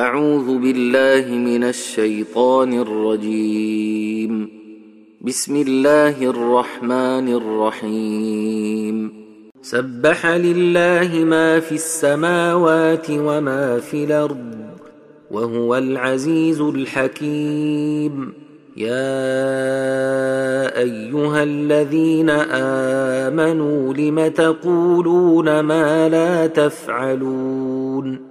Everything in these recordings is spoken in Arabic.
أعوذ بالله من الشيطان الرجيم. بسم الله الرحمن الرحيم. سبح لله ما في السماوات وما في الأرض وهو العزيز الحكيم. يا أيها الذين آمنوا لم تقولون ما لا تفعلون؟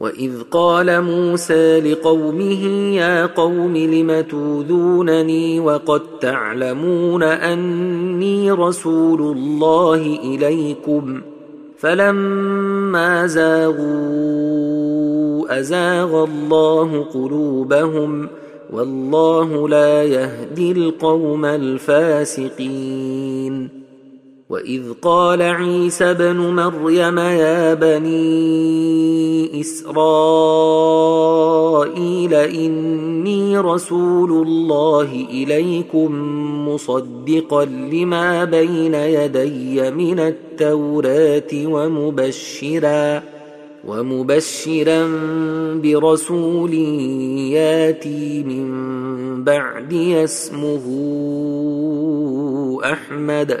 واذ قال موسى لقومه يا قوم لم توذونني وقد تعلمون اني رسول الله اليكم فلما زاغوا ازاغ الله قلوبهم والله لا يهدي القوم الفاسقين واذ قال عيسى ابن مريم يا بني اسرائيل اني رسول الله اليكم مصدقا لما بين يدي من التوراه ومبشرا ومبشرا برسول ياتي من بعدي اسمه احمد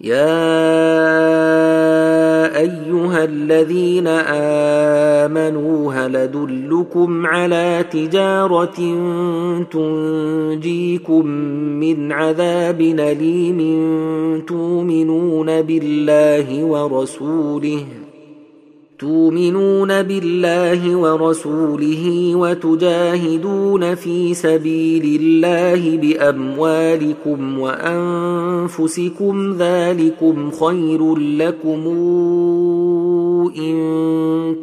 يا ايها الذين امنوا هل ادلكم على تجاره تنجيكم من عذاب اليم تؤمنون بالله ورسوله تؤمنون بالله ورسوله وتجاهدون في سبيل الله بأموالكم وأنفسكم ذلكم خير لكم إن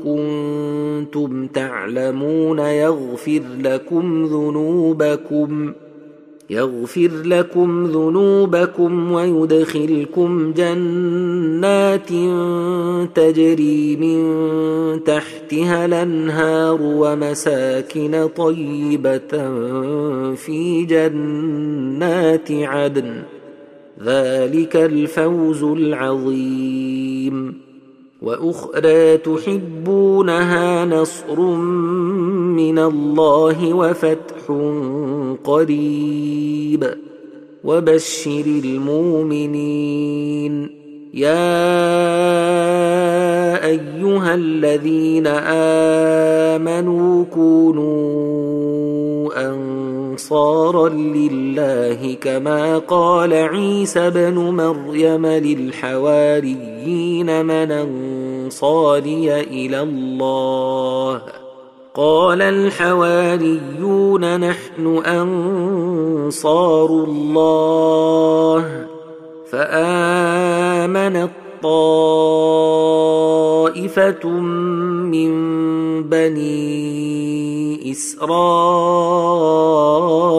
كنتم تعلمون يغفر لكم ذنوبكم يغفر لكم ذنوبكم ويدخلكم جنات تجري من تحتها الأنهار ومساكن طيبة في جنات عدن. ذلك الفوز العظيم. وأخرى تحبونها نصر من الله وفتح قريب. وبشر المؤمنين. يا أيها الذين آمنوا كونوا انصارا لله كما قال عيسى بن مريم للحواريين من أنصاري إلى الله. قال الحواريون نحن أنصار الله. فامنت طائفه من بني إسرائيل